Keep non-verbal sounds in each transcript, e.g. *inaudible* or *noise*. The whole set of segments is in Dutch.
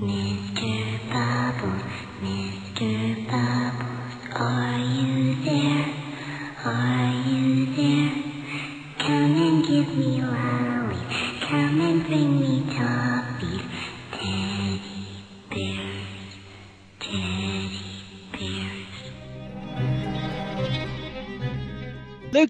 Mr.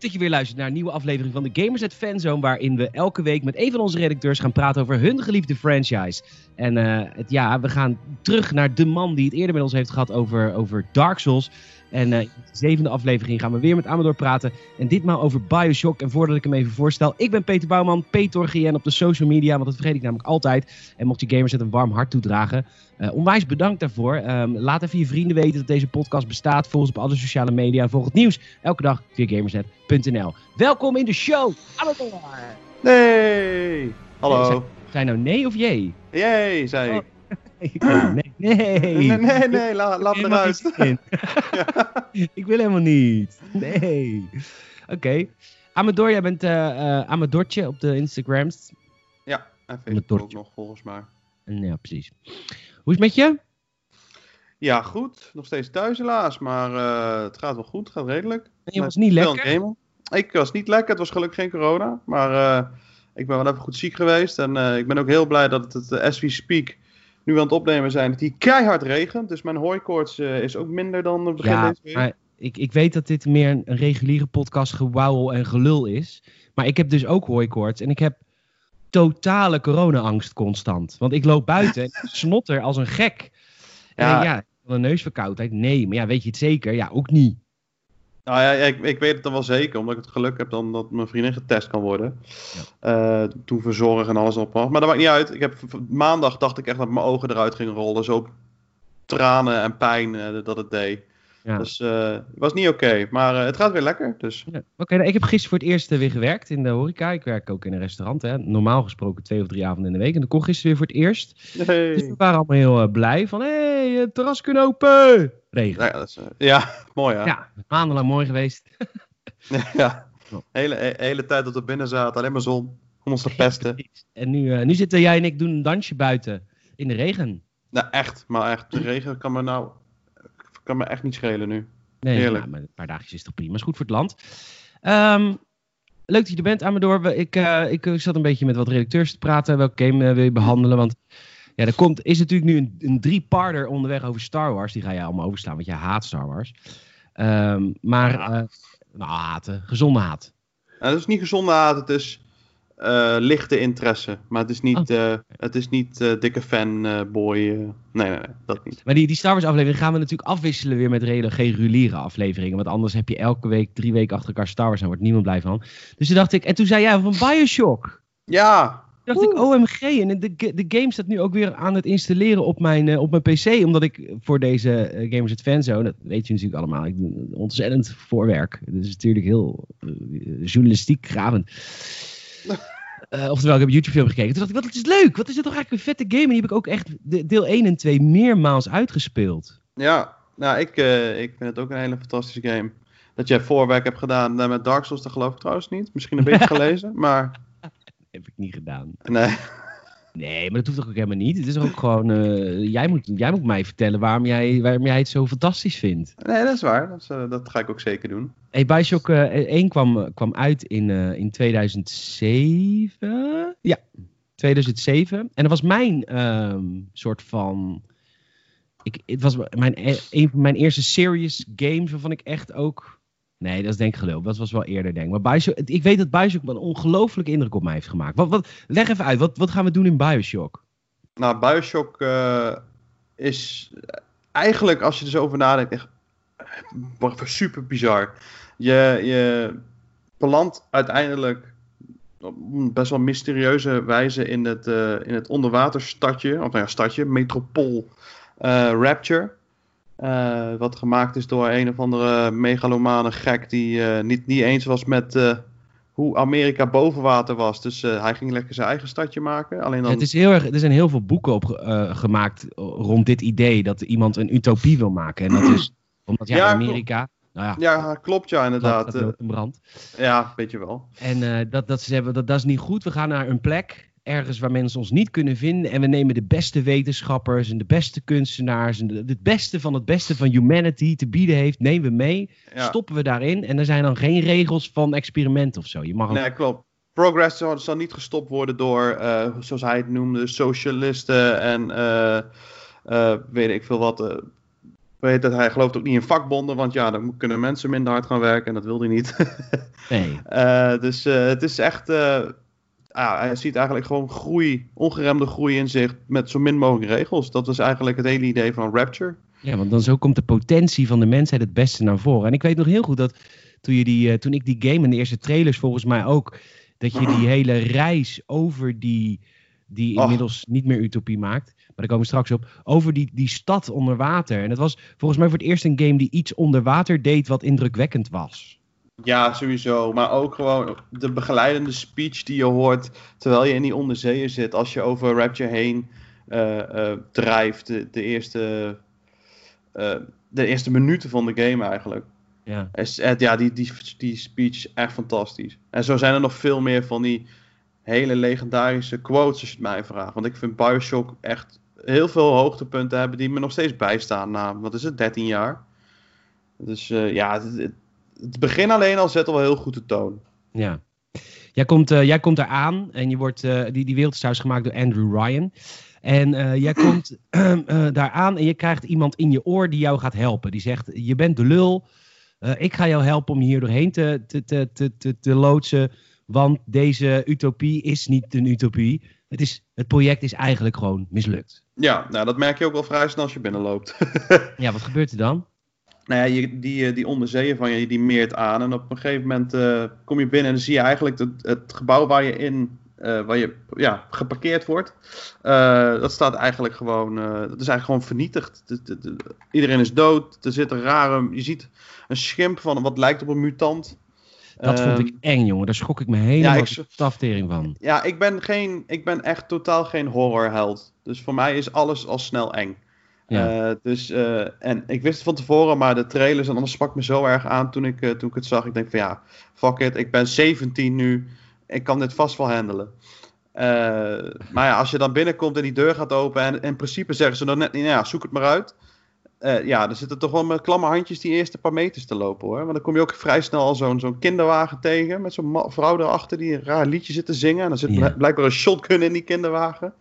Dat je weer luistert naar een nieuwe aflevering van de Gamersnet Fanzone, waarin we elke week met een van onze redacteurs gaan praten over hun geliefde franchise. En eh, het, ja, we gaan terug naar de man die het eerder met ons heeft gehad over, over Dark Souls. En eh, in de zevende aflevering gaan we weer met Amador praten. En ditmaal over Bioshock. En voordat ik hem even voorstel, ik ben Peter Bouwman, Peter GN op de social media, want dat vergeet ik namelijk altijd. En mocht je Gamersnet een warm hart toedragen, eh, onwijs bedankt daarvoor. Ehm, laat even je vrienden weten dat deze podcast bestaat. Volg ons op alle sociale media. Volg het nieuws elke dag via gamersnet.nl. Welkom in de show, Amador! Nee! Hallo. Zijn nou nee of jee? Jee, zei ik. Nee, nee. Nee, nee, nee, la- laat me in. *laughs* ik wil helemaal niet. Nee. Oké. Amador, jij bent eh eh, Amadortje op de Instagrams. Ja, en Met Facebook ook tortje. nog volgens mij. En Ja, precies. Hoe is het met je? Ja, goed. Nog steeds thuis helaas, maar eh, het gaat wel goed. Het gaat redelijk. Je was niet lekker. Ik was niet lekker. Het was gelukkig geen corona. Maar ik ben wel even goed ziek geweest. En ik ben ook heel blij dat het, as we speak, nu aan het opnemen zijn, dat hier keihard regent. Dus mijn hooikoorts eh, is ook minder dan het begin Ja, deze week. maar ik, ik weet dat dit meer een, een reguliere podcast gewauwel en gelul is. Maar ik heb dus ook hooikoorts en ik heb totale corona-angst constant. Want ik loop buiten en snotter als een gek. *laughs* Ja, Ja. ja een neusverkoudheid? Nee, maar ja, weet je het zeker? Ja, ook niet. Nou ja, ik, ik weet het dan wel zeker, omdat ik het geluk heb dan dat mijn vriendin getest kan worden. Eh, toen verzorgen en alles op. Maar dat maakt niet uit. Ik heb, maandag dacht ik echt dat mijn ogen eruit gingen rollen. Zo tranen en pijn eh, dat het deed. Ja. Dus eh, het was niet oké. Maar eh, het gaat weer lekker. Dus Ja. Oké, nou, ik heb gisteren voor het eerst eh, weer gewerkt in de horeca. Ik werk ook in een restaurant. Hè. Normaal gesproken twee of drie avonden in de week. En dan kon gisteren weer voor het eerst. Dus we waren allemaal heel blij van... Hé, hey, het terras kunnen open! Regen. ja, dat is, ja, *laughs* mooi hè. Ja, maandenlang mooi geweest. *laughs* Ja. Hele, he- hele tijd dat we binnen zaten, alleen maar zon. Om ons te pesten. En nu, nu zitten jij en ik doen een dansje buiten in de regen. nou, echt. Maar echt, de regen kan me nou... Kan me echt niet schelen nu. Nee, Heerlijk. nou, maar een paar dagjes is toch prima. Is goed voor het land. Ehm, leuk dat je er bent, Amador. Ik, eh, ik, ik zat een beetje met wat redacteurs te praten. Welke game eh, wil je behandelen? Want ja, er komt, is natuurlijk nu een, een drie-parter onderweg over Star Wars. Die ga je allemaal overslaan, want jij haat Star Wars. Ehm, maar, Ja. eh, nou, haten. Gezonde haat. Nou, het is niet gezonde haat, het is eh, lichte interesse. Maar het is niet, Oh. eh, het is niet eh, dikke fanboy. nee, nee, nee, dat niet. Maar die, die Star Wars aflevering gaan we natuurlijk afwisselen weer met reguliere afleveringen. Want anders heb je elke week, drie weken achter elkaar Star Wars en wordt niemand blij van. Dus toen dacht ik, en toen zei jij van Bioshock. Ja, Toen dacht ik, OMG, en de, de game staat nu ook weer aan het installeren op mijn, op mijn PC. Omdat ik voor deze Gamers at Fanzone, dat weet je natuurlijk allemaal, ik doe ontzettend voorwerk. Dat is natuurlijk heel journalistiek gravend. *laughs* Eh, oftewel, ik heb YouTube film gekeken. Toen dacht ik, wat is leuk, wat is dit toch eigenlijk een vette game. En die heb ik ook echt de- deel 1 en 2 meermaals uitgespeeld. ja. Nou, ik, eh, ik vind het ook een hele fantastische game. Dat jij voorwerk hebt gedaan met Dark Souls, dat geloof ik trouwens niet. Misschien een beetje *laughs* gelezen, maar heb ik niet gedaan. nee. Nee, maar dat hoeft toch ook helemaal niet. Het is ook gewoon, eh, jij, moet, jij moet mij vertellen waarom jij, waarom jij het zo fantastisch vindt. Nee, dat is waar. Dat, is, eh, dat ga ik ook zeker doen. Hey, Bioshock eh 1 kwam, kwam uit in, eh, in 2007. Ja, 2007. En dat was mijn ehm, soort van... Ik, het was mijn, e- een van mijn eerste serious games waarvan ik echt ook... Nee, dat is denk ik gelul. Dat was wel eerder denk ik. Maar Bioshock, ik weet dat Bioshock een ongelooflijke indruk op mij heeft gemaakt. Wat, wat, leg even uit, wat, wat gaan we doen in Bioshock? Nou, Bioshock eh, is eigenlijk, als je er zo over nadenkt, echt super bizar. Je, je belandt uiteindelijk op best wel mysterieuze wijze in het, eh, in het onderwaterstadje, of nou ja, stadje, metropool eh, Rapture. Eh, wat gemaakt is door een of andere megalomane gek die eh, niet, niet eens was met eh, hoe Amerika boven water was. Dus hij ging lekker zijn eigen stadje maken. Alleen dan... Het is heel erg, er zijn heel veel boeken op, gemaakt rond dit idee dat iemand een utopie wil maken. En dat is *clears throat* omdat ja, Ja, Amerika. Nou ja, Ja, klopt ja, inderdaad. dat in brand. ja, weet je wel. En dat, dat ze hebben, dat, dat is niet goed. We gaan naar een plek. Ergens waar mensen ons niet kunnen vinden. En we nemen de beste wetenschappers en de beste kunstenaars. En de- het beste van het beste van humanity te bieden heeft, nemen we mee. Ja. Stoppen we daarin. En er zijn dan geen regels van experiment of zo. Je mag ook- Nee, klopt. Progress zal, zal niet gestopt worden door, eh, zoals hij het noemde, socialisten en eh, eh, weet ik veel wat. weet dat hij gelooft ook niet in vakbonden, want ja, dan kunnen mensen minder hard gaan werken en dat wil hij niet. *laughs* nee. Dus het is echt, ah, hij ziet eigenlijk gewoon groei, ongeremde groei in zich met zo min mogelijk regels. Dat was eigenlijk het hele idee van Rapture. Ja, want dan zo komt de potentie van de mensheid het beste naar voren. En ik weet nog heel goed dat toen, je die, eh, toen ik die game en de eerste trailers volgens mij ook, dat je die hele reis over die, die inmiddels niet meer utopie maakt, maar daar komen we straks op, over die, die stad onder water. En het was volgens mij voor het eerst een game die iets onder water deed wat indrukwekkend was. Ja, sowieso. Maar ook gewoon de begeleidende speech die je hoort terwijl je in die onderzeeën zit. Als je over Rapture heen eh, eh, drijft. De, de, eerste, eh, de eerste minuten van de game eigenlijk. Ja. Ja, die, die, die speech is echt fantastisch. En zo zijn er nog veel meer van die hele legendarische quotes als je het mij vraagt. Want ik vind Bioshock echt heel veel hoogtepunten hebben die me nog steeds bijstaan na, wat is het, 13 jaar. Dus ja, het, het- het begin alleen al zet al wel heel goed de toon. Ja. Jij komt, eh, jij komt daar aan en je wordt, eh, die, die wereld is trouwens gemaakt door Andrew Ryan. En eh, jij *clears throat* komt eh, daar aan en je krijgt iemand in je oor die jou gaat helpen. Die zegt, je bent de lul, ik ga jou helpen om hier doorheen te, te, te, te, te, te loodsen. Want deze utopie is niet een utopie. Het, is, het project is eigenlijk gewoon mislukt. Ja, nou, dat merk je ook wel vrij snel als je binnenloopt. *laughs* Ja, wat gebeurt er dan? Nou ja, je, die, eh, die onderzeeën van je, die meert aan. En op een gegeven moment eh, kom je binnen en dan zie je eigenlijk het, het gebouw waar je in, eh, waar je ja, geparkeerd wordt. dat staat eigenlijk gewoon, dat is eigenlijk gewoon vernietigd. De- de- de- iedereen is dood. Er zit een rare, je ziet een schimp van wat lijkt op een mutant. Dat vond Ehm, ik eng, jongen. Daar schrok ik me helemaal Ja, ik- taftering van. Ja, ik ben, geen, ik ben echt totaal geen horrorheld. Dus voor mij is alles al snel eng. Ja. Eh, dus, eh, en ik wist het van tevoren, maar de trailers en alles sprak me zo erg aan toen ik, eh, toen ik het zag. Ik denk van ja, fuck it, ik ben 17 nu. Ik kan dit vast wel handelen. Maar ja, als je dan binnenkomt en die deur gaat open en in principe zeggen ze dan net niet, nou ja, zoek het maar uit. Ja, dan zitten toch wel met klamme handjes die eerste paar meters te lopen hoor. Want dan kom je ook vrij snel al zo'n zo'n kinderwagen tegen. Met zo'n vrouw erachter die een raar liedje zit te zingen. En dan zit Ja. blijkbaar een shotgun in die kinderwagen.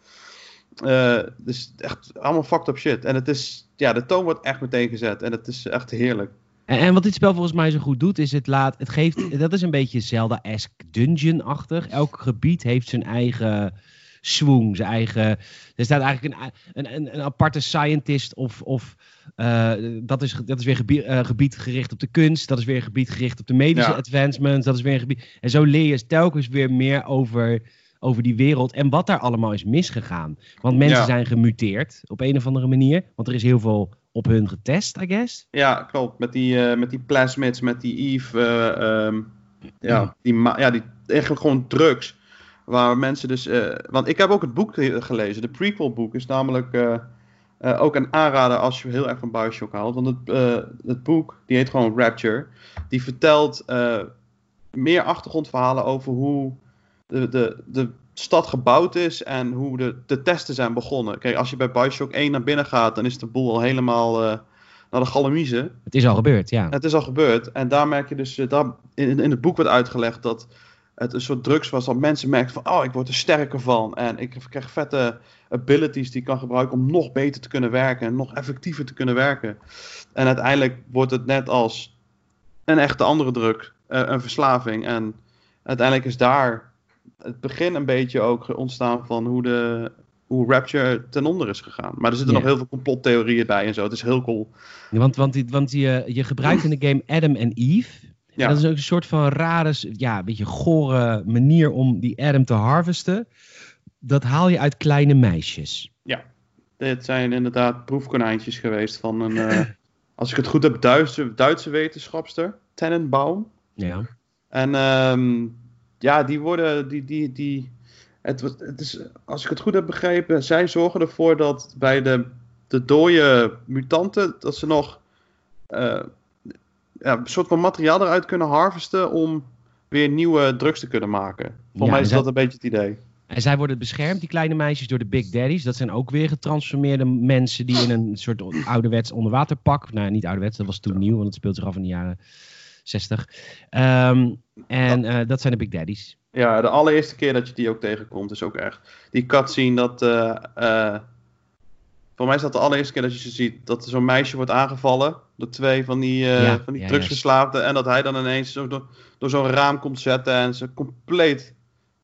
Eh, dus echt allemaal fucked up shit. En het is, ja, de toon wordt echt meteen gezet. En het is echt heerlijk. En, en wat dit spel volgens mij zo goed doet, is het laat. Het geeft. *clears throat* Dat is een beetje Zelda-esque dungeon-achtig. Elk gebied heeft zijn eigen swoon, zijn eigen. Er staat eigenlijk een, een, een, een aparte scientist of. of eh, dat, is, dat is weer gebied, eh, gebied gericht op de kunst. Dat is weer gebied gericht op de medische Ja. advancements. Dat is weer een gebied. En zo leer je telkens weer meer over, over die wereld en wat daar allemaal is misgegaan. Want mensen Ja. zijn gemuteerd op een of andere manier. Want er is heel veel op hun getest, I guess. Ja, klopt. Met die, eh, met die plasmids, met die Eve. eh, ehm, ja, die, ma- ja, die eigenlijk gewoon drugs. Waar mensen dus. eh, want ik heb ook het boek ge- gelezen. De prequel boek is namelijk eh, eh, ook een aanrader als je heel erg van Bioshock houdt. Want het, eh, het boek, die heet gewoon Rapture. Die vertelt eh, meer achtergrondverhalen over hoe de, de, de stad gebouwd is en hoe de, de testen zijn begonnen. Kijk, als je bij Bioshock 1 naar binnen gaat, dan is de boel al helemaal eh, naar de galamiezen. Het is al gebeurd, ja. Het is al gebeurd. En daar merk je dus, daar, in, in het boek wordt uitgelegd dat het een soort drugs was. Dat mensen merken van, oh, ik word er sterker van. En ik krijg vette abilities die ik kan gebruiken om nog beter te kunnen werken. En nog effectiever te kunnen werken. En uiteindelijk wordt het net als een echte andere drug. eh, een verslaving. En uiteindelijk is daar het begin een beetje ook ontstaan van hoe de... Hoe Rapture ten onder is gegaan. Maar er zitten Ja. nog heel veel complottheorieën bij en zo. Het is heel cool. Ja, Want, want, die- want je, je gebruikt in de game Adam en Eve. Ja. En dat is ook een soort van rare, ja, beetje gore manier om die Adam te harvesten. Dat haal je uit kleine meisjes. Dit zijn inderdaad proefkonijntjes geweest van een, eh, *clears throat* als ik het goed heb, Duitse, Duitse wetenschapster, Tannenbaum. Ja. En ehm, ja, die worden, die, die, die, het, het is, als ik het goed heb begrepen, zij zorgen ervoor dat bij de, de dode mutanten, dat ze nog eh, ja, een soort van materiaal eruit kunnen harvesten om weer nieuwe drugs te kunnen maken. Volgens Ja, mij is zij- dat een beetje het idee. En zij worden beschermd, die kleine meisjes, door de Big Daddies. Dat zijn ook weer getransformeerde mensen die in een soort ouderwets onderwaterpak. Nou, niet ouderwets, dat was toen nieuw, want het speelt zich af in de jaren 60. Ehm, en eh, dat zijn de Big Daddies. Ja, de allereerste keer dat je die ook tegenkomt is ook echt. Die cutscene dat. eh eh, voor mij is dat de allereerste keer dat je ze ziet. Dat zo'n meisje wordt aangevallen. Door twee van die, Ja, van die ja, drugsverslaafden. En dat hij dan ineens zo door, door zo'n raam komt zetten. En ze compleet,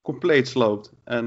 compleet sloopt. En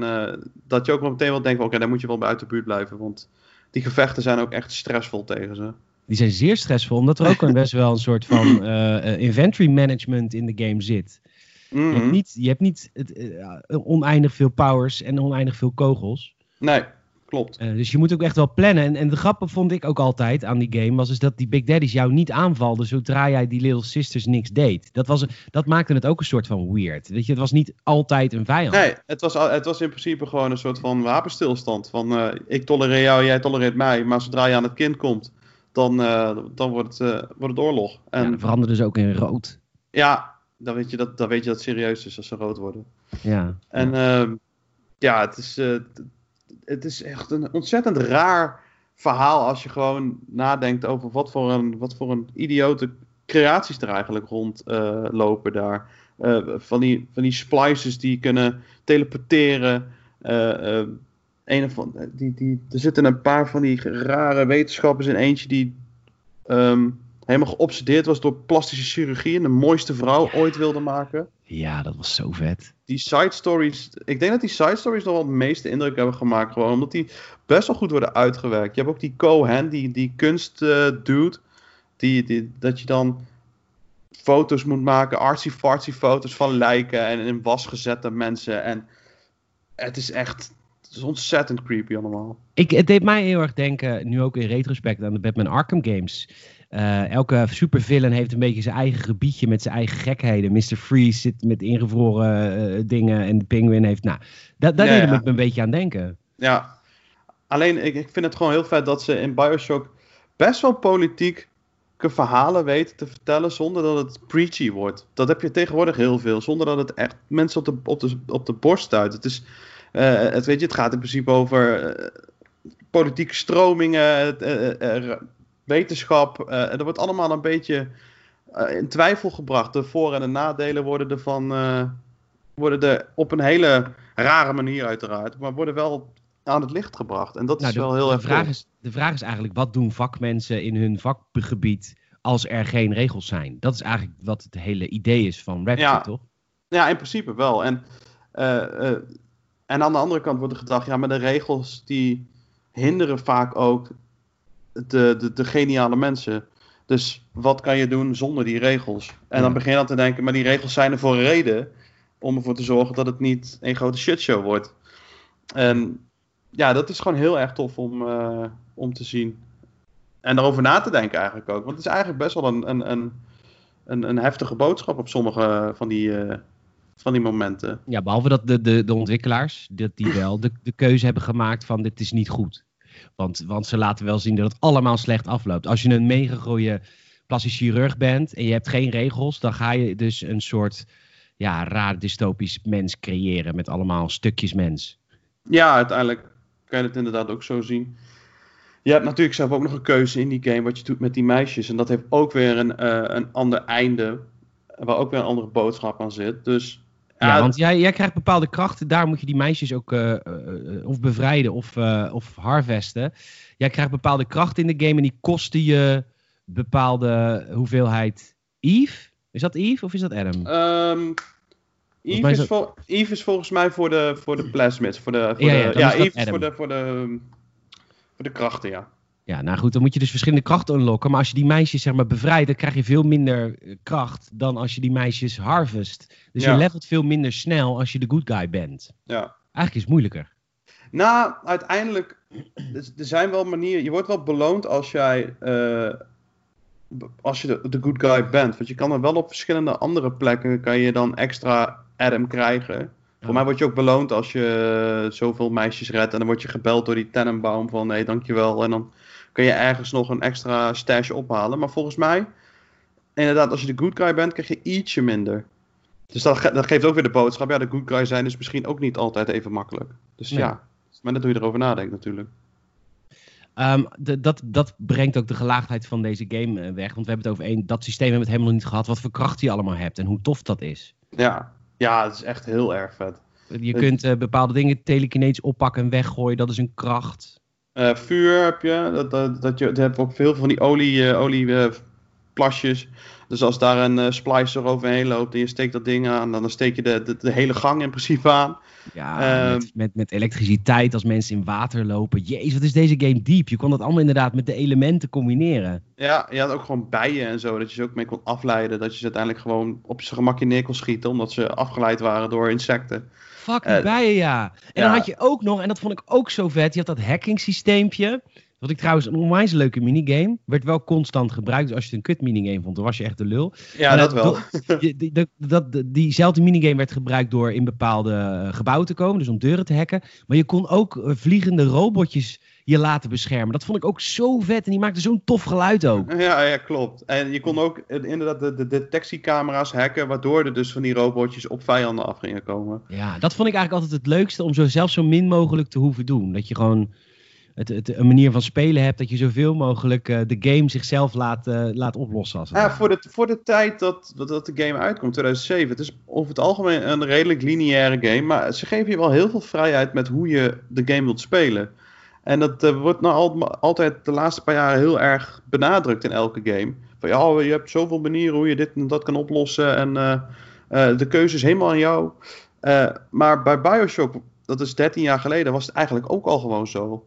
dat je ook wel meteen wel denkt: oké, daar moet je wel bij uit de buurt blijven. Want die gevechten zijn ook echt stressvol tegen ze. Die zijn zeer stressvol, omdat er ook een *laughs* best wel een soort van eh, eh, inventory management in de game zit. Je Mhm. hebt niet, je hebt niet het, eh, oneindig veel powers en oneindig veel kogels. Nee, klopt. Dus je moet ook echt wel plannen. En, en de grappen vond ik ook altijd aan die game, was is dat die Big Daddies jou niet aanvalden zodra jij die Little Sisters niks deed. Dat, was, dat maakte het ook een soort van weird. Weet je, het was niet altijd een vijand. Nee, het was, het was in principe gewoon een soort van wapenstilstand. Van ik tolereer jou, jij tolereert mij. Maar zodra je aan het kind komt, dan, eh, dan wordt, het, eh, wordt het oorlog. Ja, En dan veranderde ze ook in rood. ja, dan, weet je dat, dan weet je dat het serieus is als ze rood worden. Ja. En ehm, ja, het is, eh, het is echt een ontzettend raar verhaal als je gewoon nadenkt over wat voor een, wat voor een idiote creaties er eigenlijk rondlopen daar. Eh, van, die, van die splices die kunnen teleporteren. Een van, die, die, er zitten een paar van die rare wetenschappers in eentje die ehm, helemaal geobsedeerd was door plastische chirurgie en de mooiste vrouw ooit wilde maken ja, dat was zo vet. die side stories. Ik denk dat die side stories nog wel het meeste indruk hebben gemaakt. Gewoon omdat die best wel goed worden uitgewerkt. Je hebt ook die Cohen, die, die kunst eh, dude. Die, die, dat je dan foto's moet maken, artsy-fartsy foto's van lijken en in was gezette mensen. En het is echt is ontzettend creepy allemaal. Ik, het deed mij heel erg denken, nu ook in retrospect, aan de Batman Arkham games. Eh, elke supervillain heeft een beetje zijn eigen gebiedje met zijn eigen gekheden. Mr. Freeze zit met ingevroren eh, dingen en de Penguin heeft... Nou, da daar Ja, deed ja. me een beetje aan denken. Ja, alleen ik, ik vind het gewoon heel vet dat ze in Bioshock best wel politieke verhalen weten te vertellen zonder dat het preachy wordt. Dat heb je tegenwoordig heel veel, zonder dat het echt mensen op de, op de, op de borst stuit. Het, is, het, weet je, het gaat in principe over eh, politieke stromingen, eh, eh, eh, wetenschap. eh, en dat wordt allemaal een beetje eh, in twijfel gebracht. De voor- en de nadelen worden ervan eh, worden er op een hele rare manier uiteraard, maar worden wel aan het licht gebracht. En dat Nou, is de, wel heel de erg vraag cool. is, de vraag is eigenlijk, wat doen vakmensen in hun vakgebied als er geen regels zijn? Dat is eigenlijk wat het hele idee is van Ja. toch? Ja, in principe wel. En, eh, eh, en aan de andere kant wordt er gedacht, ja, maar de regels die hinderen vaak ook de, de, de geniale mensen. Dus wat kan je doen zonder die regels? En dan begin je dan te denken, maar die regels zijn er voor een reden. Om ervoor te zorgen dat het niet een grote shitshow wordt. En ja, dat is gewoon heel erg tof om, eh, om te zien. En daarover na te denken eigenlijk ook. Want het is eigenlijk best wel een, een, een, een, een heftige boodschap op sommige van die, eh, van die momenten. Ja, behalve dat de, de, de ontwikkelaars, dat die wel de, de keuze hebben gemaakt van dit is niet goed. Want, want ze laten wel zien dat het allemaal slecht afloopt. Als je een mega goede plastisch chirurg bent en je hebt geen regels, dan ga je dus een soort ja, raar dystopisch mens creëren met allemaal stukjes mens. Ja, uiteindelijk kan je het inderdaad ook zo zien. Je hebt natuurlijk zelf ook nog een keuze in die game wat je doet met die meisjes. En dat heeft ook weer een, eh, een ander einde. Waar ook weer een andere boodschap aan zit. Dus Ja, ja, want jij, jij krijgt bepaalde krachten, daar moet je die meisjes ook eh, eh, eh, of bevrijden of, eh, of harvesten. Jij krijgt bepaalde krachten in de game en die kosten je bepaalde hoeveelheid Eve. Is dat Eve of is dat Adam? ehm, Eve, is is dat- vol- Eve is volgens mij voor de, voor de plasmids. Voor de, voor Ja, de, Eve is voor de, voor, de, voor de krachten, ja. Ja, nou goed, dan moet je dus verschillende krachten unlocken. Maar als je die meisjes zeg maar bevrijdt, dan krijg je veel minder eh, kracht dan als je die meisjes harvest. Dus Ja. je levelt veel minder snel als je de good guy bent. ja. Eigenlijk is het moeilijker. Nou, uiteindelijk, er er zijn wel manieren. Je wordt wel beloond als jij, eh, als je de, de good guy bent. Want je kan er wel op verschillende andere plekken, kan je dan extra Adam krijgen. Voor mij word je ook beloond als je eh, zoveel meisjes redt. En dan word je gebeld door die Tannenbaum van, nee, dankjewel. En dan kun je ergens nog een extra stash ophalen. Maar volgens mij, inderdaad, als je de good guy bent, krijg je ietsje minder. Dus dat, ge- dat geeft ook weer de boodschap. Ja, de good guys zijn dus misschien ook niet altijd even makkelijk. Dus Nee. ja, maar net hoe je erover nadenkt natuurlijk. Ehm, de- dat, dat brengt ook de gelaagdheid van deze game eh, weg. Want we hebben het over één, dat systeem hebben we het helemaal niet gehad. Wat voor kracht die allemaal hebt en hoe tof dat is. Ja, ja het is echt heel erg vet. Je Het- kunt eh, bepaalde dingen telekinetisch oppakken en weggooien. Dat is een kracht. Eh, vuur heb je, dat, dat, dat je, hebt ook veel van die olie, eh, olie eh. Dus als daar een splicer overheen loopt en je steekt dat ding aan, dan steek je de, de, de hele gang in principe aan. Ja, Ehm. met, met, met elektriciteit als mensen in water lopen. Jezus, wat is deze game diep. Je kon dat allemaal inderdaad met de elementen combineren. Ja, je had ook gewoon bijen en zo, dat je ze ook mee kon afleiden. Dat je ze uiteindelijk gewoon op zijn gemakje neer kon schieten, omdat ze afgeleid waren door insecten. Fuck die Eh, bijen, ja. En dan had je ook nog, en dat vond ik ook zo vet, je had dat hacking systeempje. Wat ik trouwens een onwijs leuke minigame. Werd wel constant gebruikt. Dus als je het een kut minigame vond, dan was je echt de lul. Ja, Maar dat wel. Die, *laughs* die, dat- dat, die- diezelfde minigame werd gebruikt door in bepaalde eh, gebouwen te komen. Dus om deuren te hacken. Maar je kon ook eh, vliegende robotjes je laten beschermen. Dat vond ik ook zo vet. En die maakte zo'n tof geluid ook. Ja, ja, klopt. En je kon ook eh, inderdaad de, de detectiecamera's hacken, waardoor er dus van die robotjes op vijanden af gingen komen. Ja, dat vond ik eigenlijk altijd het leukste. Om zo zelf zo min mogelijk te hoeven doen. Dat je gewoon het, het, een manier van spelen hebt. Dat je zoveel mogelijk eh, de game zichzelf laat, eh, laat oplossen. Als Ja, voor de, voor de tijd dat, dat, dat de game uitkomt, 2007, het is over het algemeen een redelijk lineaire game, maar ze geven je wel heel veel vrijheid met hoe je de game wilt spelen. En dat eh, wordt nou al, altijd de laatste paar jaren heel erg benadrukt in elke game. Van ja, je hebt zoveel manieren hoe je dit en dat kan oplossen en eh, eh, de keuze is helemaal aan jou. Maar bij Bioshock, dat is 13 jaar geleden, was het eigenlijk ook al gewoon zo.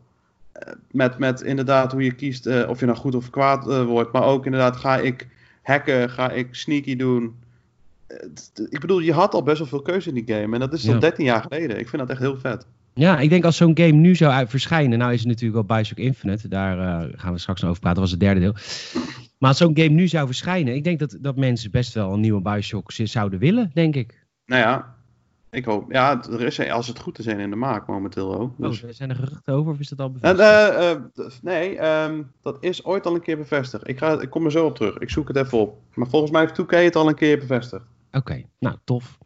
Met, met inderdaad hoe je kiest of je nou goed of kwaad wordt. Maar ook inderdaad, ga ik hacken, ga ik sneaky doen. Ik bedoel, je had al best wel veel keuze in die game. En dat is al Ja. 13 jaar geleden. Ik vind dat echt heel vet. Ja, ik denk als zo'n game nu zou uit- verschijnen. Nou is het natuurlijk al Bioshock Infinite. Daar eh, gaan we straks nog over praten. Dat was het derde deel. Maar als zo'n game nu zou verschijnen. Ik denk dat, dat mensen best wel een nieuwe Bioshock zouden willen, denk ik. Nou ja, ik hoop. Ja, er is, als het goed is, een in de maak momenteel ook. Dus. Oh, zijn er geruchten over of is dat al En, bevestigd? eh, eh, nee, ehm, dat is ooit al een keer bevestigd. Ik, ga, ik kom er zo op terug. Ik zoek het even op. Maar volgens mij heeft 2K het al een keer bevestigd. Oké, nou tof.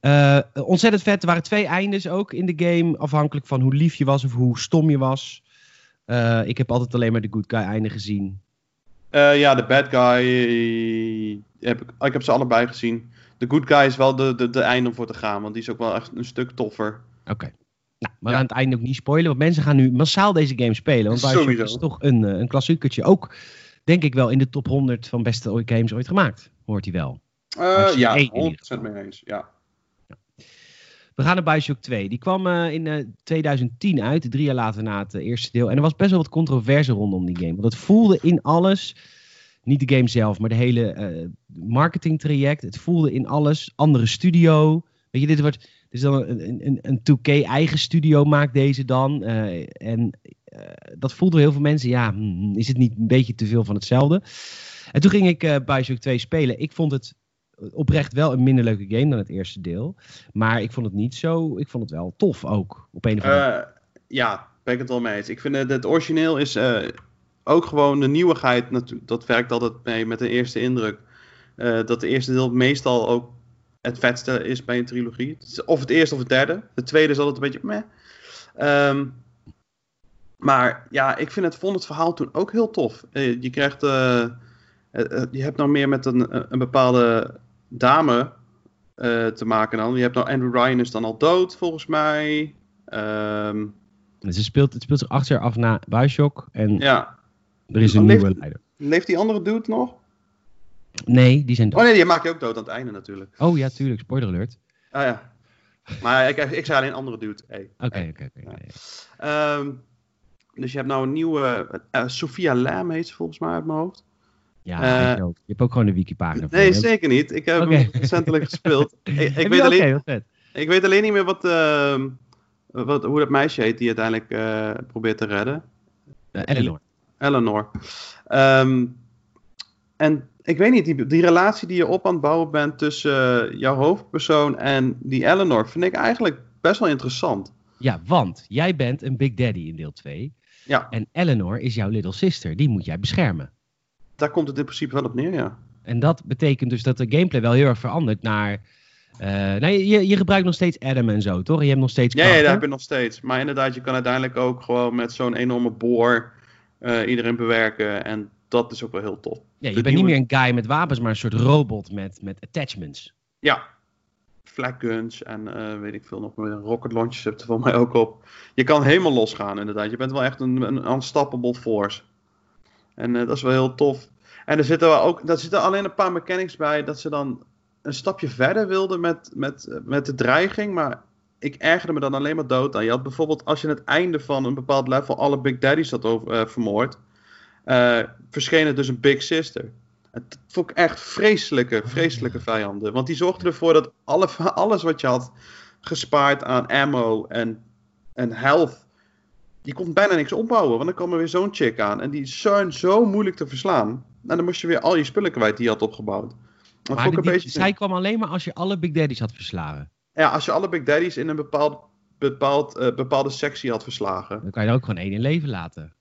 Eh, ontzettend vet. Er waren twee eindes ook in de game. Afhankelijk van hoe lief je was of hoe stom je was. Eh, ik heb altijd alleen maar de good guy einde gezien. Eh, ja, de bad guy. Heb ik, ik heb ze allebei gezien. De good guy is wel de, de, de einde om voor te gaan. Want die is ook wel echt een stuk toffer. Oké. Nou, maar Ja. aan het einde ook niet spoilen. Want mensen gaan nu massaal deze game spelen. Want Bioshock is toch een, een klassiekertje. Ook, denk ik wel, in de top 100 van beste games ooit gemaakt. Hoort hij wel. Eh, ja, één in ieder 100% mee eens. Ja. We gaan naar Bioshock 2. Die kwam eh, in eh, 2010 uit, drie jaar later na het eh, eerste deel. En er was best wel wat controverse rondom die game. Want het voelde in alles, niet de game zelf, maar de hele eh marketingtraject. Het voelde in alles, andere studio. Weet je, dit wordt, is dan een, een, een 2K eigen studio maakt deze dan. Eh, en eh, dat voelden heel veel mensen, ja, hmm, is het niet een beetje te veel van hetzelfde? En toen ging ik eh Bioshock 2 spelen. Ik vond het oprecht wel een minder leuke game dan het eerste deel. Maar ik vond het niet zo. Ik vond het wel tof ook. Op een of andere Eh, ja, ben ik het wel mee eens. Ik vind het, origineel is eh, ook gewoon de nieuwigheid. Dat werkt altijd mee met de eerste indruk. Eh, dat de eerste deel meestal ook het vetste is bij een trilogie. Of het eerste of het derde. De tweede is altijd een beetje meh. Ehm, maar ja, ik vind het, vond het verhaal toen ook heel tof. Je krijgt... je hebt nou meer met een, een bepaalde dame eh, te maken dan. Je hebt nou Andrew Ryan is dan al dood volgens mij. Ehm, Ze speelt, het speelt zich acht jaar af na Bioshock. En ja. er is een Leeft- nieuwe leider. Leeft die andere dude nog? Nee, die zijn Oh dood. nee, die maak je ook dood aan het einde natuurlijk. Oh ja, tuurlijk. Spoiler alert. Ah ja. Maar ik, ik zei alleen andere dude. Oké, oké, oké. Ehm, dus je hebt nou een nieuwe... eh, Sophia Lam heet ze volgens mij uit mijn hoofd. Ja, Eh, je, ook. je hebt ook gewoon een wikipagina. Nee, zeker niet. Ik heb hem recentelijk gespeeld. *laughs* ik, ik, weet alleen, vet. ik weet alleen niet meer wat, ehm, wat, hoe dat meisje heet die uiteindelijk eh, probeert te redden. Eh, Eleanor. Eleanor. Ehm, en ik weet niet, die, die relatie die je op aan het bouwen bent tussen jouw hoofdpersoon en die Eleanor, vind ik eigenlijk best wel interessant. Ja, want jij bent een Big Daddy in deel 2. Ja, En Eleanor is jouw little sister. Die moet jij beschermen. Daar komt het in principe wel op neer, ja. En dat betekent dus dat de gameplay wel heel erg verandert naar Eh, nee, je, je gebruikt nog steeds Adam en zo, toch? Je hebt nog steeds Ja, ja, dat heb je nog steeds. Maar inderdaad, je kan uiteindelijk ook gewoon met zo'n enorme boor eh, iedereen bewerken. En dat is ook wel heel tof. Ja, je de bent niet meer een guy met wapens, maar een soort robot met, met attachments. Ja, flak guns en eh, weet ik veel nog meer. Rocket launchers hebt er voor mij ook op. Je kan helemaal losgaan inderdaad. Je bent wel echt een, een unstoppable force. En eh, dat is wel heel tof. En er zitten, wel ook, daar zitten alleen een paar mechanics bij dat ze dan een stapje verder wilden met, met, met de dreiging. Maar ik ergerde me dan alleen maar dood aan. Je had bijvoorbeeld als je aan het einde van een bepaald level alle Big Daddies had over, eh, vermoord. eh verscheen er dus een Big Sister. Het vond ik echt vreselijke, vreselijke vijanden. Want die zorgden ervoor dat alle, *laughs* alles wat je had gespaard aan ammo en, en health. Je kon bijna niks opbouwen. Want dan kwam er weer zo'n chick aan. En die zijn zo moeilijk te verslaan. En dan moest je weer al je spullen kwijt die je had opgebouwd. Dat Maar die- beetje... zij kwam alleen maar als je alle Big Daddies had verslagen. Ja, als je alle Big Daddies in een bepaald, bepaald, eh, bepaalde sectie had verslagen. Dan kan je er ook gewoon één in leven laten.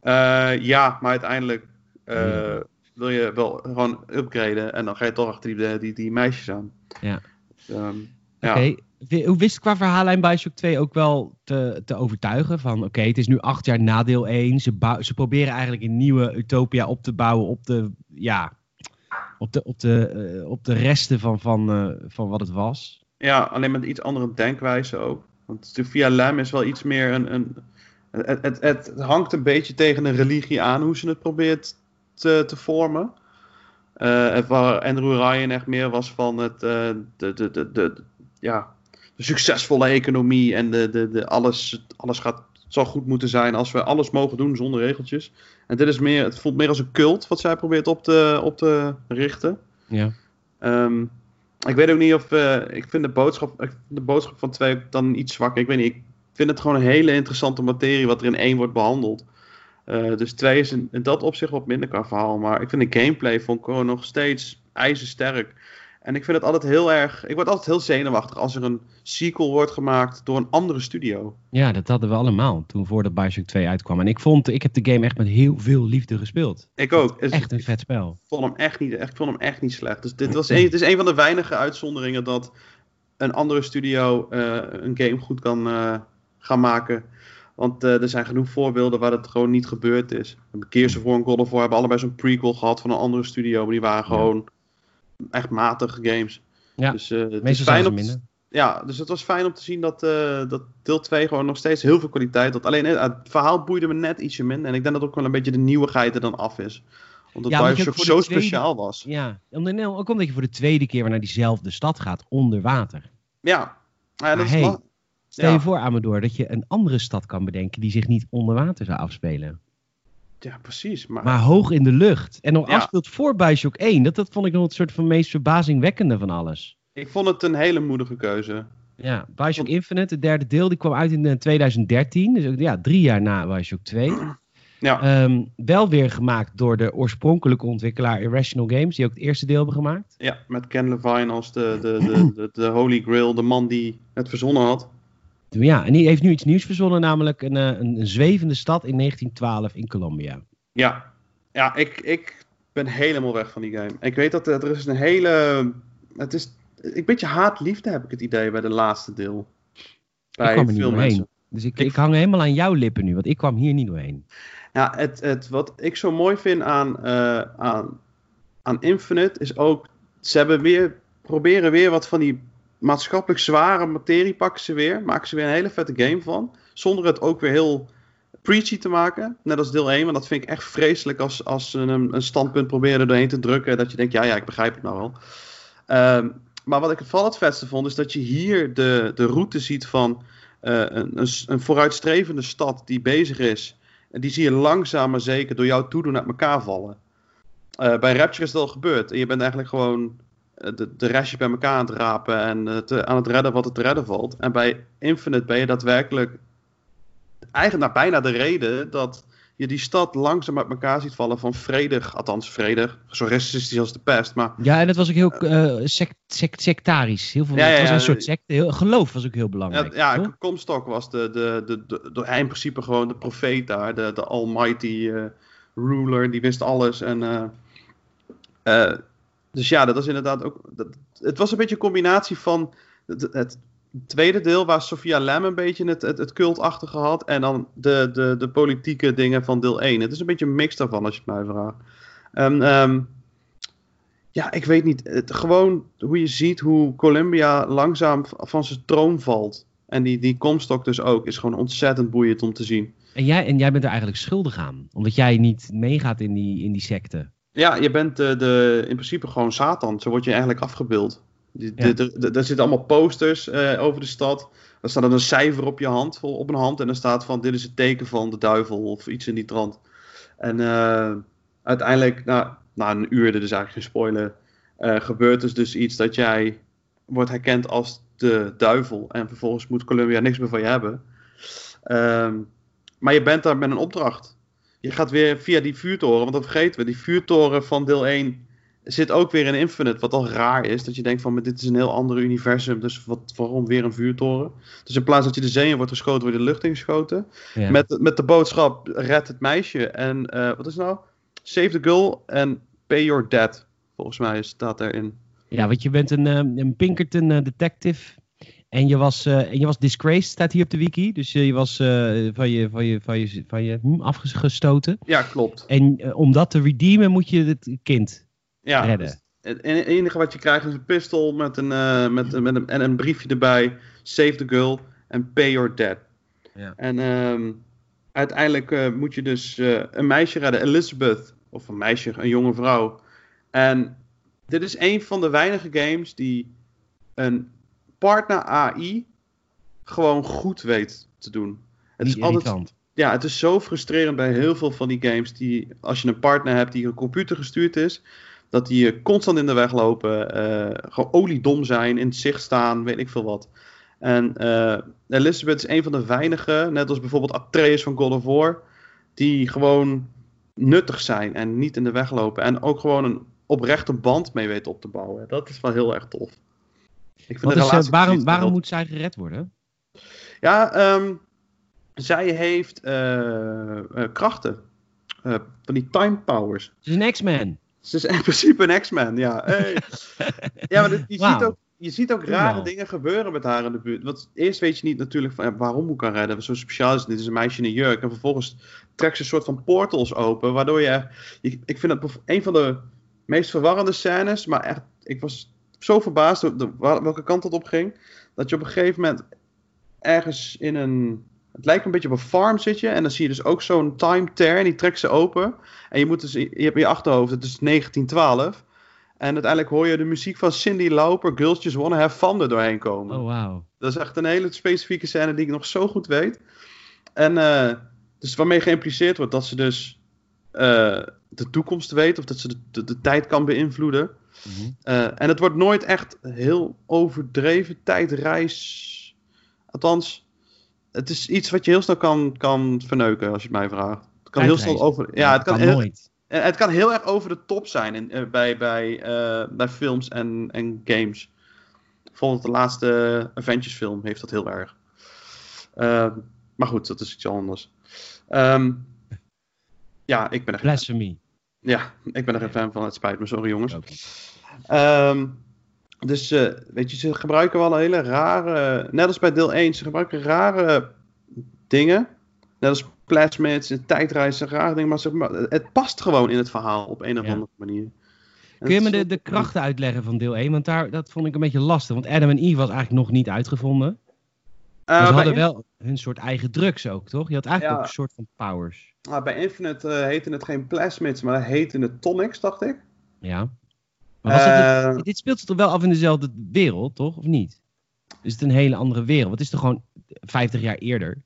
Eh, ja, maar uiteindelijk eh, Ja. wil je wel gewoon upgraden. En dan ga je toch achter die, die, die meisjes aan. Ja. Dus, ehm, ja. Oké, wist qua verhaallijn Bioshock 2 ook wel te, te overtuigen? Van oké, het is nu acht jaar na deel 1. Ze, ze proberen eigenlijk een nieuwe Utopia op te bouwen op de, ja, op de, op de, eh, op de resten van, van, eh, van wat het was. Ja, alleen met iets andere denkwijze ook. Want Sophia Lam is wel iets meer een. een het, het, het hangt een beetje tegen een religie aan hoe ze het probeert te, te vormen. Eh, het waar Andrew Ryan echt meer was van het, eh, de, de, de, de, ja, succesvolle economie en de, de, de alles, alles gaat, zal goed moeten zijn als we alles mogen doen zonder regeltjes. En dit is meer, het voelt meer als een cult wat zij probeert op te, op te richten. Ja. Ehm, ik weet ook niet of. eh, ik vind de boodschap, ik vind de boodschap van twee dan iets zwak. Ik weet niet. Ik vind het gewoon een hele interessante materie wat er in één wordt behandeld. Eh, dus twee is in, in dat opzicht wat minder qua verhaal. Maar ik vind de gameplay vond ik gewoon nog steeds ijzersterk. En ik vind het altijd heel erg. Ik word altijd heel zenuwachtig als er een sequel wordt gemaakt door een andere studio. ja, dat hadden we allemaal toen voordat Bioshock 2 uitkwam. En ik vond, ik heb de game echt met heel veel liefde gespeeld. Ik ook. Echt een vet spel. Ik vond hem echt niet, echt, ik vond hem echt niet slecht. Dus dit was een, het is een van de weinige uitzonderingen dat een andere studio eh, een game goed kan eh, gaan maken. Want eh, er zijn genoeg voorbeelden waar het gewoon niet gebeurd is. Of War en God of War hebben allebei zo'n prequel gehad van een andere studio. Maar die waren gewoon echt matige games. Ja, dus, eh, het is fijn om te- ja, dus het was fijn om te zien dat, eh, dat deel 2 gewoon nog steeds heel veel kwaliteit had. Alleen eh, het verhaal boeide me net ietsje minder. En ik denk dat ook wel een beetje de nieuwigheid er dan af is. Omdat Ja, Bioshock zo tweede- speciaal was. Ja, ook omdat je voor de tweede keer weer naar diezelfde stad gaat, onder water. Ja, ja dat is hey, Stel Ja. je voor, Amador, dat je een andere stad kan bedenken die zich niet onder water zou afspelen. Ja, precies. Maar, Maar hoog in de lucht. En nog Ja. afspeelt voor Bioshock 1. Dat, dat vond ik nog het soort van meest verbazingwekkende van alles. ik vond het een hele moedige keuze. Ja, Bioshock Infinite, het derde deel, die kwam uit in eh, 2013. Dus ook, ja, drie jaar na Bioshock 2. Ja, Ehm, wel weer gemaakt door de oorspronkelijke ontwikkelaar Irrational Games, die ook het eerste deel hebben gemaakt. ja met Ken Levine als de, de, de, de, de Holy Grail, de man die het verzonnen had. Ja, en die heeft nu iets nieuws verzonnen, namelijk een, eh, een, een zwevende stad in 1912 in Colombia. Ja, ja ik, ik ben helemaal weg van die game. Ik weet dat er, is een hele... Het is een beetje haat-liefde heb ik het idee bij de laatste deel. Bij ik kwam er niet veel doorheen. mensen. Dus ik, Ik- ik hang helemaal aan jouw lippen nu, want ik kwam hier niet doorheen. Ja, het, het, wat ik zo mooi vind aan, eh, aan, aan Infinite is ook... Ze hebben weer, proberen weer wat van die maatschappelijk zware materie pakken ze weer. Maken ze weer een hele vette game van. Zonder het ook weer heel preachy te maken. Net als deel 1. Want dat vind ik echt vreselijk als, als ze een, een standpunt proberen er doorheen te drukken. Dat je denkt, ja, ja, ik begrijp het nou wel. Ehm, maar wat ik het vooral het vetste vond, is dat je hier de, de route ziet van eh, een, een, een vooruitstrevende stad die bezig is. En die zie je langzaam maar zeker door jouw toedoen uit elkaar vallen. Eh, bij Rapture is dat al gebeurd. En je bent eigenlijk gewoon de, de restjes bij elkaar aan het rapen en eh, aan het redden wat te redden valt. En bij Infinite ben je daadwerkelijk eigenlijk bijna de reden dat je die stad langzaam uit elkaar ziet vallen van vredig, althans vredig, zo racistisch als de pest, maar Ja, en dat was ook heel eh, sect, sect- sectarisch. Heel veel, Ja, ja, het was een soort secte. Heel, geloof was ook heel belangrijk. Ja, ja? Comstock was de, de, de, de, de- hij in principe gewoon de profeet daar, de, de almighty eh, ruler, die wist alles. En eh, eh, dus ja, dat was inderdaad ook. Dat, het was een beetje een combinatie van het, tweede deel, waar Sophia Lam een beetje het, het, het cultachtige had. En dan de, de, de politieke dingen van deel 1. Het is een beetje een mix daarvan, als je het mij vraagt. En, ehm, ja, ik weet niet. Het, gewoon hoe je ziet hoe Columbia langzaam van zijn troon valt. En die, die Comstock dus ook. Is gewoon ontzettend boeiend om te zien. En jij, en jij bent er eigenlijk schuldig aan. Omdat jij niet meegaat in die, in die secte. Ja, je bent de, de, in principe gewoon Satan. Zo word je eigenlijk afgebeeld. Ja. er zitten allemaal posters eh, over de stad. Er staat dan een cijfer op je hand, op een hand. En er staat van, dit is het teken van de duivel of iets in die trant. En eh, uiteindelijk, nou, na een uur, dit is eigenlijk geen spoiler, eh, gebeurt dus dus iets dat jij wordt herkend als de duivel. En vervolgens moet Columbia niks meer van je hebben. Ehm, maar je bent daar met een opdracht. Je gaat weer via die vuurtoren, want dat vergeten we. Die vuurtoren van deel 1 zit ook weer in Infinite, wat al raar is. Dat je denkt van, dit is een heel ander universum, dus wat, waarom weer een vuurtoren? Dus in plaats dat je de zee in wordt geschoten, word je de lucht ingeschoten. Ja. Met, met de boodschap, red het meisje. En eh, wat is het nou? Save the girl and pay your debt. Volgens mij staat erin. Ja, want je bent een, eh, een Pinkerton eh, detective. En je, was, eh, en je was disgraced, staat hier op de wiki. Dus eh, je was eh, van je, van je, van je, van je hm, afgestoten. Ja, klopt. En om dat te redeemen moet je het kind Ja, redden. dus het enige wat je krijgt is een pistool met een, met, met een, en een briefje erbij. Save the girl and pay your debt. Ja. En ehm, uiteindelijk moet je dus een meisje redden, Elizabeth. Of een meisje, een jonge vrouw. En dit is een van de weinige games die een partner AI gewoon goed weet te doen. Het is altijd ja, het is zo frustrerend bij heel veel van die games. Die, als je een partner hebt die een computer gestuurd is, dat die je constant in de weg lopen. eh, gewoon oliedom zijn, in het zicht staan, weet ik veel wat. En eh, Elizabeth is een van de weinigen, net als bijvoorbeeld Atreus van God of War, die gewoon nuttig zijn en niet in de weg lopen. En ook gewoon een oprechte band mee weten op te bouwen. Dat is wel heel erg tof. Ik vind is, eh, waarom, waarom moet zij gered worden? ja, ehm, zij heeft eh, eh, krachten. Van die time powers. Ze is een X-Man. Ze is in principe een X-Man, ja. Hey. *laughs* ja, maar je, ziet ook, je ziet ook rare dingen gebeuren met haar in de buurt. Want eerst weet je niet natuurlijk van, ja, waarom moet ik haar redden. Zo speciaal is het. Dit is een meisje in een jurk. En vervolgens trekt ze een soort van portals open. Waardoor je... je ik vind het bev- een van de meest verwarrende scènes. Maar echt, ik was zo verbaasd door de, waar- welke kant het op ging. Dat je op een gegeven moment ergens in een... Het lijkt een beetje op een farm zit je. En dan zie je dus ook zo'n time tear. En die trekt ze open. En je, moet dus, je hebt in je achterhoofd, het is 1912. En uiteindelijk hoor je de muziek van Cindy Lauper, Girls Just Wanna Have Fun er doorheen komen. Oh, wauw. Dat is echt een hele specifieke scène die ik nog zo goed weet. En eh, dus waarmee geïmpliceerd wordt dat ze dus eh, de toekomst weet. Of dat ze de, de, de tijd kan beïnvloeden. Mhm. Eh, en het wordt nooit echt heel overdreven tijdreis. Althans, het is iets wat je heel snel kan, kan verneuken als je het mij vraagt. Het kan heel snel over. Ja, het kan, heel, nooit. en het kan heel erg over de top zijn in, eh, bij, bij, eh, bij films en, en games. Bijvoorbeeld de laatste Avengers film heeft dat heel erg. Maar goed, dat is iets anders. Ehm, ja, ik ben er, Blasphemy. Ja, ik ben er geen fan van. Het spijt me, sorry jongens. Ehm, dus eh, weet je, ze gebruiken wel een hele rare. Net als bij deel 1, ze gebruiken rare dingen. Net als plasmids en tijdreizen, rare dingen. Maar ze, het past gewoon in het verhaal op een of Ja. andere manier. Kun je me de, de krachten uitleggen van deel 1? Want daar, dat vond ik een beetje lastig. Want Adam en Eve was eigenlijk nog niet uitgevonden. Eh, Maar ze bij hadden wel hun soort eigen drugs ook, toch? Je had eigenlijk ook een soort van powers. ah, bij Infinite eh heette het geen plasmids, maar heette het tonics, dacht ik. Ja. Maar was het, Eh, dit, dit speelt zich toch wel af in dezelfde wereld, toch? Of niet? Is het een hele andere wereld? Het is toch gewoon 50 jaar eerder?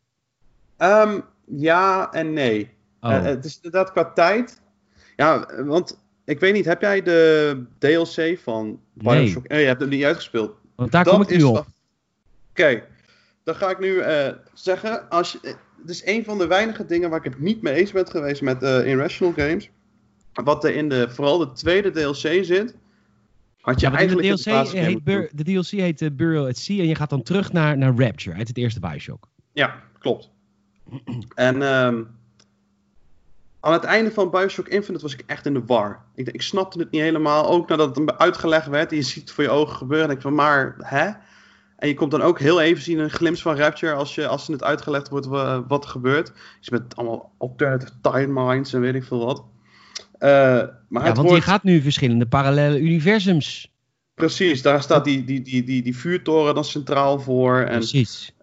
ehm, ja en nee. Oh, Eh, het is inderdaad qua tijd. Ja, eh, want ik weet niet, heb jij de DLC van Bioshock? Nee, je hebt hem niet uitgespeeld. want daar dat kom ik nu op. Oké, dan ga ik nu eh, zeggen. Als je, eh, het is een van de weinige dingen waar ik het niet mee eens ben geweest met eh Irrational Games. Wat er in de, vooral de tweede DLC zit. Had je Ja, de eigenlijk DLC, de basisgame heet. Bur- de DLC heet eh, Burial at Sea en je gaat dan terug naar, naar Rapture uit het eerste Bioshock. Ja, klopt. En ehm, aan het einde van Bioshock Infinite was ik echt in de war. Ik, ik snapte het niet helemaal. Ook nadat het uitgelegd werd. En je ziet het voor je ogen gebeuren. En ik van, maar hè? En je komt dan ook heel even zien een glimp van Rapture als, je, als het uitgelegd wordt wa- wat er gebeurt. Dus met allemaal alternative timelines en weet ik veel wat. Eh, maar Ja, het want wordt... je gaat nu verschillende parallele universums. Precies, daar staat die, die, die, die, die vuurtoren dan centraal voor. En, Precies.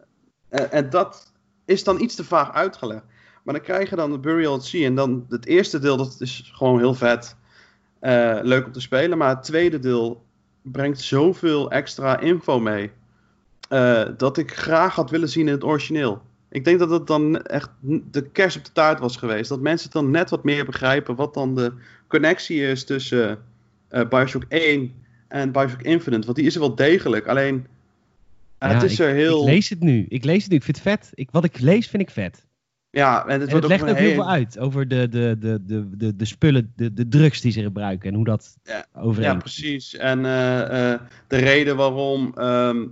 en, en dat is dan iets te vaag uitgelegd. Maar dan krijg je dan de Burial at Sea. En dan het eerste deel, dat is gewoon heel vet. eh, leuk om te spelen. Maar het tweede deel brengt zoveel extra info mee. Eh, dat ik graag had willen zien in het origineel. Ik denk dat het dan echt de kers op de taart was geweest. Dat mensen het dan net wat meer begrijpen. Wat dan de connectie is tussen eh Bioshock 1 en Bioshock Infinite. Want die is er wel degelijk. Alleen, eh, Ja, het is ik, er heel... ik lees het nu. Ik lees het nu. Ik vind het vet. Ik, wat ik lees vind ik vet. Ja, en het, En het wordt legt ook heel veel uit over de, de, de, de, de, de spullen, de, de drugs die ze gebruiken en hoe dat Ja. Ja, precies. En de reden waarom ehm,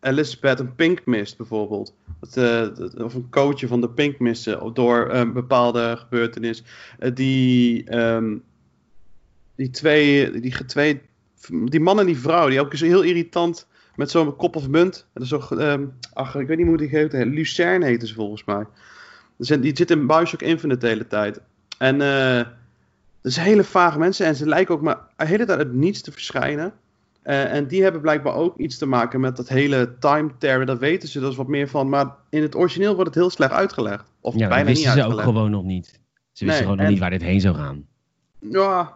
Elizabeth een pink mist, bijvoorbeeld. Dat, eh, of een coachje van de pink missen door een bepaalde gebeurtenis. Eh, die, ehm, die twee, die, twee, die man en die vrouw, die ook eens heel irritant met zo'n kop of munt. Dat is zo, ehm, ach, ik weet niet hoe die heet. Lucerne heette ze volgens mij. Die zit- in Bioshock Infinite de hele tijd. En eh dat zijn hele vage mensen en ze lijken ook maar de hele tijd niets te verschijnen. Eh, en die hebben blijkbaar ook iets te maken met dat hele time terror. Dat weten ze dus wat meer van. Maar in het origineel wordt het heel slecht uitgelegd. Of ja, bijna niet wisten ze ook uitgelegd. gewoon nog niet. Ze wisten Nee, gewoon nog en- niet waar dit heen zou gaan. Ja,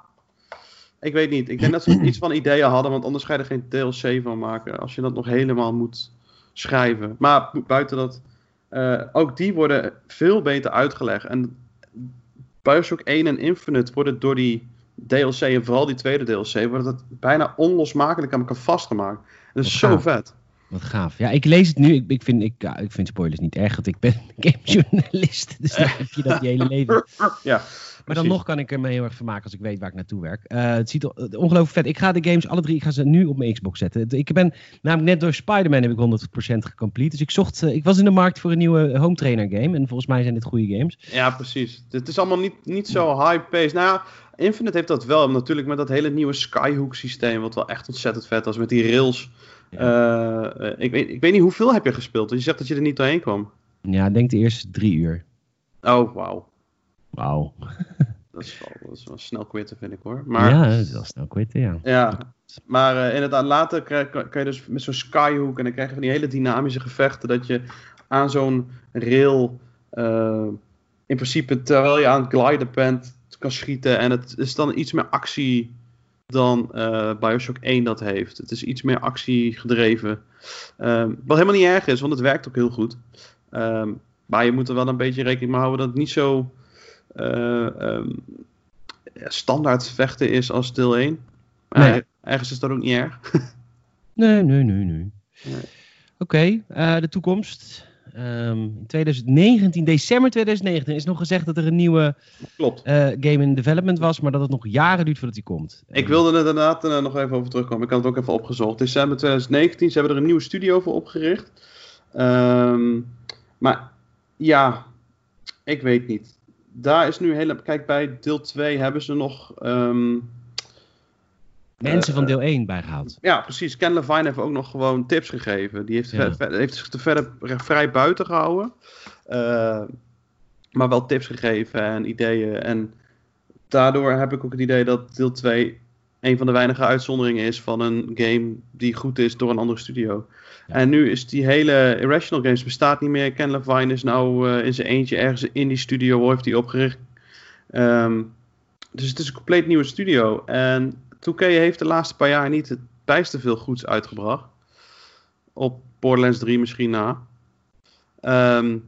ik weet niet. Ik denk dat ze *clears throat* iets van ideeën hadden, want anders ga je er geen DLC van maken. Als je dat nog helemaal moet schrijven. Maar bu- buiten dat, eh, ook die worden veel beter uitgelegd. En Bioshock 1 en Infinite worden door die DLC, en vooral die tweede DLC, wordt het bijna onlosmakelijk aan elkaar vastgemaakt. En dat is Wat zo gaaf. vet. Wat gaaf. Ja, ik lees het nu. Ik, ik, vind, ik, ja, ik vind spoilers niet erg, want ik ben gamejournalist. *laughs* Dus dan heb je dat je hele leven. *laughs* Ja, Maar dan nog kan ik er me heel erg vermaken als ik weet waar ik naartoe werk. Eh, het ziet er eh, ongelooflijk vet. Ik ga de games, alle drie, ik ga ze nu op mijn Xbox zetten. Ik ben namelijk net door Spider-Man heb ik 100% gecomplete. Dus ik zocht, eh, ik was in de markt voor een nieuwe home trainer game. En volgens mij zijn dit goede games. Ja, precies. Het is allemaal niet, niet zo high-paced. Nou ja, Infinite heeft dat wel. Natuurlijk met dat hele nieuwe Skyhook systeem. Wat wel echt ontzettend vet was. Met die rails. Eh, ik, weet, ik weet niet hoeveel heb je gespeeld. Je zegt dat je er niet doorheen kwam. Ja, ik denk de eerste drie uur. Oh, wauw. Wauw. *laughs* Dat is wel, dat is wel snel quitten, vind ik hoor. Maar, Ja, dat is wel snel quitten, ja. ja. maar eh, inderdaad, later krijg, kan je dus met zo'n Skyhook. En dan krijg je van die hele dynamische gevechten. Dat je aan zo'n rail. eh, in principe terwijl je aan het gliden bent. kan schieten. En het is dan iets meer actie dan eh, Bioshock 1 dat heeft. Het is iets meer actie gedreven. Ehm, wat helemaal niet erg is, want het werkt ook heel goed. Ehm, maar je moet er wel een beetje rekening mee houden dat het niet zo eh, ehm, standaard vechten is als deel 1. Maar Nee. ergens is dat ook niet erg. *laughs* Nee, nee, nee, nee. Nee. Oké, eh, de toekomst. Ehm, in 2019, december 2019, is nog gezegd dat er een nieuwe Klopt. eh, game in development was, maar dat het nog jaren duurt voordat die komt. Ik wilde er inderdaad eh, nog even over terugkomen. Ik had het ook even opgezocht. December 2019, ze hebben er een nieuwe studio voor opgericht. Ehm, maar ja, ik weet niet. Daar is nu hele. Kijk, bij deel 2 hebben ze nog. ehm, Mensen eh, van deel 1 bijgehaald. ja, precies. Ken Levine heeft ook nog gewoon tips gegeven. Die heeft, Ja. ver- ver- heeft zich er verder vrij buiten gehouden. Eh, maar wel tips gegeven en ideeën. En daardoor heb ik ook het idee dat deel 2 een van de weinige uitzonderingen is van een game die goed is door een andere studio. Ja. En nu is die hele Irrational Games bestaat niet meer. Ken Levine is nou eh, in zijn eentje ergens in die studio heeft hij opgericht. Ehm, dus het is een compleet nieuwe studio. En 2K heeft de laatste paar jaar niet het bijster veel goeds uitgebracht. Op Borderlands 3 misschien na. Ehm,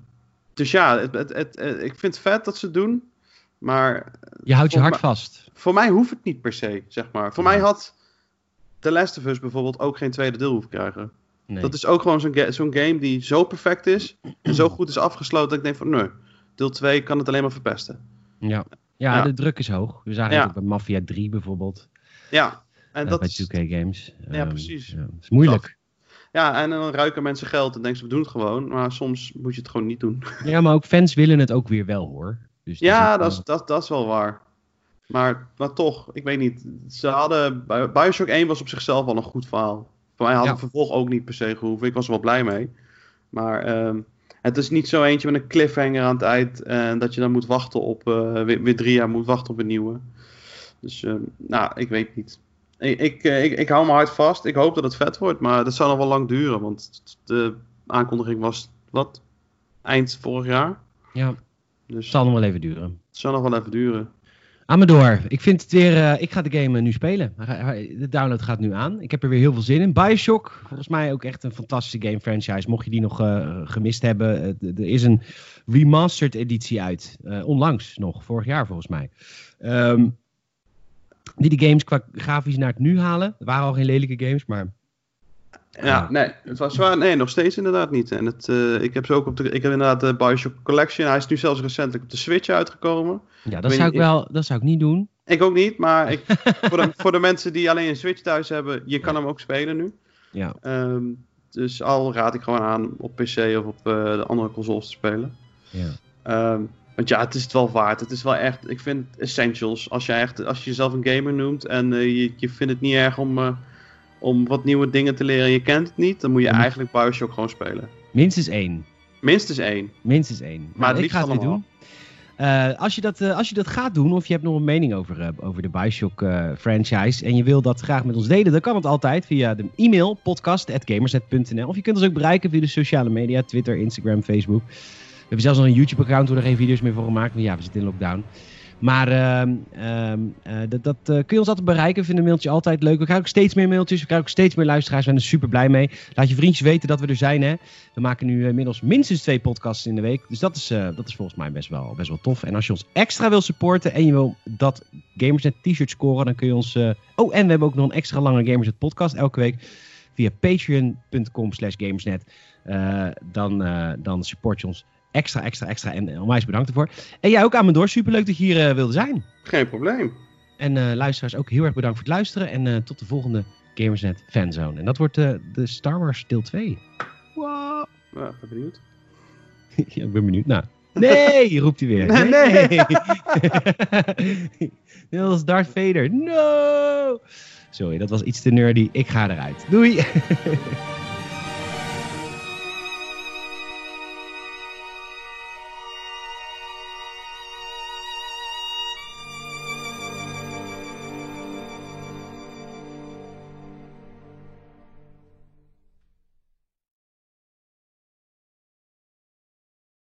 dus ja, het, het, het, het- ik vind het vet dat ze het doen. Maar Je houdt je hart vast. voor mij hoeft het niet per se, zeg maar. Voor Ja. mij had The Last of Us bijvoorbeeld ook geen tweede deel hoeven krijgen. Nee. Dat is ook gewoon zo'n ga- zo'n game die zo perfect is en zo goed is afgesloten dat ik denk van nee, deel 2 kan het alleen maar verpesten. Ja. Ja, Ja. de druk is hoog. We zagen Ja. het bij Mafia 3 bijvoorbeeld. Ja, en eh, dat bij is, 2K Games. Ja, Ehm, precies. Ja, het is moeilijk. ja, en dan ruiken mensen geld en denken ze we doen het gewoon, maar soms moet je het gewoon niet doen. *laughs* Ja, maar ook fans willen het ook weer wel hoor. Dus Ja, dat wel- is, dat, dat is wel waar. Maar, maar toch, ik weet niet. Ze hadden, Bi- Bioshock 1 was op zichzelf al een goed verhaal. Voor mij had Ja. het vervolg ook niet per se gehoeven. Ik was er wel blij mee. Maar ehm, het is niet zo eentje met een cliffhanger aan het eind. En dat je dan moet wachten op, eh, weer, weer drie jaar moet wachten op een nieuwe. Dus, ehm, nou, ik weet niet. Ik, ik, eh, ik, ik hou mijn hart vast. Ik hoop dat het vet wordt. Maar dat zal nog wel lang duren. Want de aankondiging was, wat? Eind vorig jaar. ja, Dus het zal nog wel even duren. het zal nog wel even duren. Amador, ik vind het weer. eh, ik ga de game eh, nu spelen. De download gaat nu aan. Ik heb er weer heel veel zin in. Bioshock, volgens mij ook echt een fantastische game franchise. Mocht je die nog gemist hebben, er is een remastered editie uit. Onlangs nog, vorig jaar volgens mij. Ehm, die de games qua grafisch naar het nu halen. Er waren al geen lelijke games, maar Ja, Ja. nee, het was waar, nee, nog steeds inderdaad niet. En het, eh, ik heb ze ook op de, ik heb inderdaad de Bioshock Collection. Hij is nu zelfs recentelijk op de Switch uitgekomen. ja, dat zou ik wel, dat zou ik niet doen. Ik ook niet, maar ik, *laughs* voor, de, voor de mensen die alleen een Switch thuis hebben, je kan hem ook spelen nu. Ja, Ehm, dus al raad ik gewoon aan op PC of op eh, de andere consoles te spelen. ja. Ehm, want ja, het is het wel waard. Het is wel echt, ik vind essentials. Als je, echt, als je jezelf een gamer noemt en eh, je, je vindt het niet erg om, eh, om wat nieuwe dingen te leren en je kent het niet, dan moet je eigenlijk Bioshock gewoon spelen. Minstens één. Minstens één. Minstens één. Maar Maar het ik liefst ga het weer allemaal. doen. Eh, als, je dat, als je dat gaat doen, of je hebt nog een mening over, over de Bioshock franchise en je wil dat graag met ons delen, dan kan het altijd via de e-mail podcast.gamersnet.nl. Of je kunt ons ook bereiken via de sociale media, Twitter, Instagram, Facebook. We hebben zelfs nog een YouTube-account waar er geen video's meer voor gemaakt, want ja, we zitten in lockdown. Maar ehm, ehm, eh, dat, dat eh, kun je ons altijd bereiken. We vinden een mailtje altijd leuk. We krijgen ook steeds meer mailtjes. We krijgen ook steeds meer luisteraars. We zijn er super blij mee. Laat je vriendjes weten dat we er zijn. Hè? We maken nu eh, inmiddels minstens twee podcasts in de week. Dus dat is, dat is volgens mij best wel, best wel tof. En als je ons extra wil supporten en je wil dat Gamersnet t-shirt scoren, dan kun je ons... Oh, en we hebben ook nog een extra lange Gamersnet podcast elke week. Via patreon.com slash gamersnet. Dan, dan support je ons extra, extra, extra. En eh, onwijs bedankt ervoor. En jij ook door. Superleuk dat je hier eh, wilde zijn. Geen probleem. En eh, luisteraars ook heel erg bedankt voor het luisteren. En tot de volgende Gamersnet Fanzone. En dat wordt de Star Wars deel 2. Wow. Ja, ben benieuwd. *laughs* ja, ik ben benieuwd. Nou. Nee, *laughs* roept hij weer. Nee, nee. *laughs* Net als Darth Vader. No! Sorry, dat was iets te nerdy. Ik ga eruit. Doei!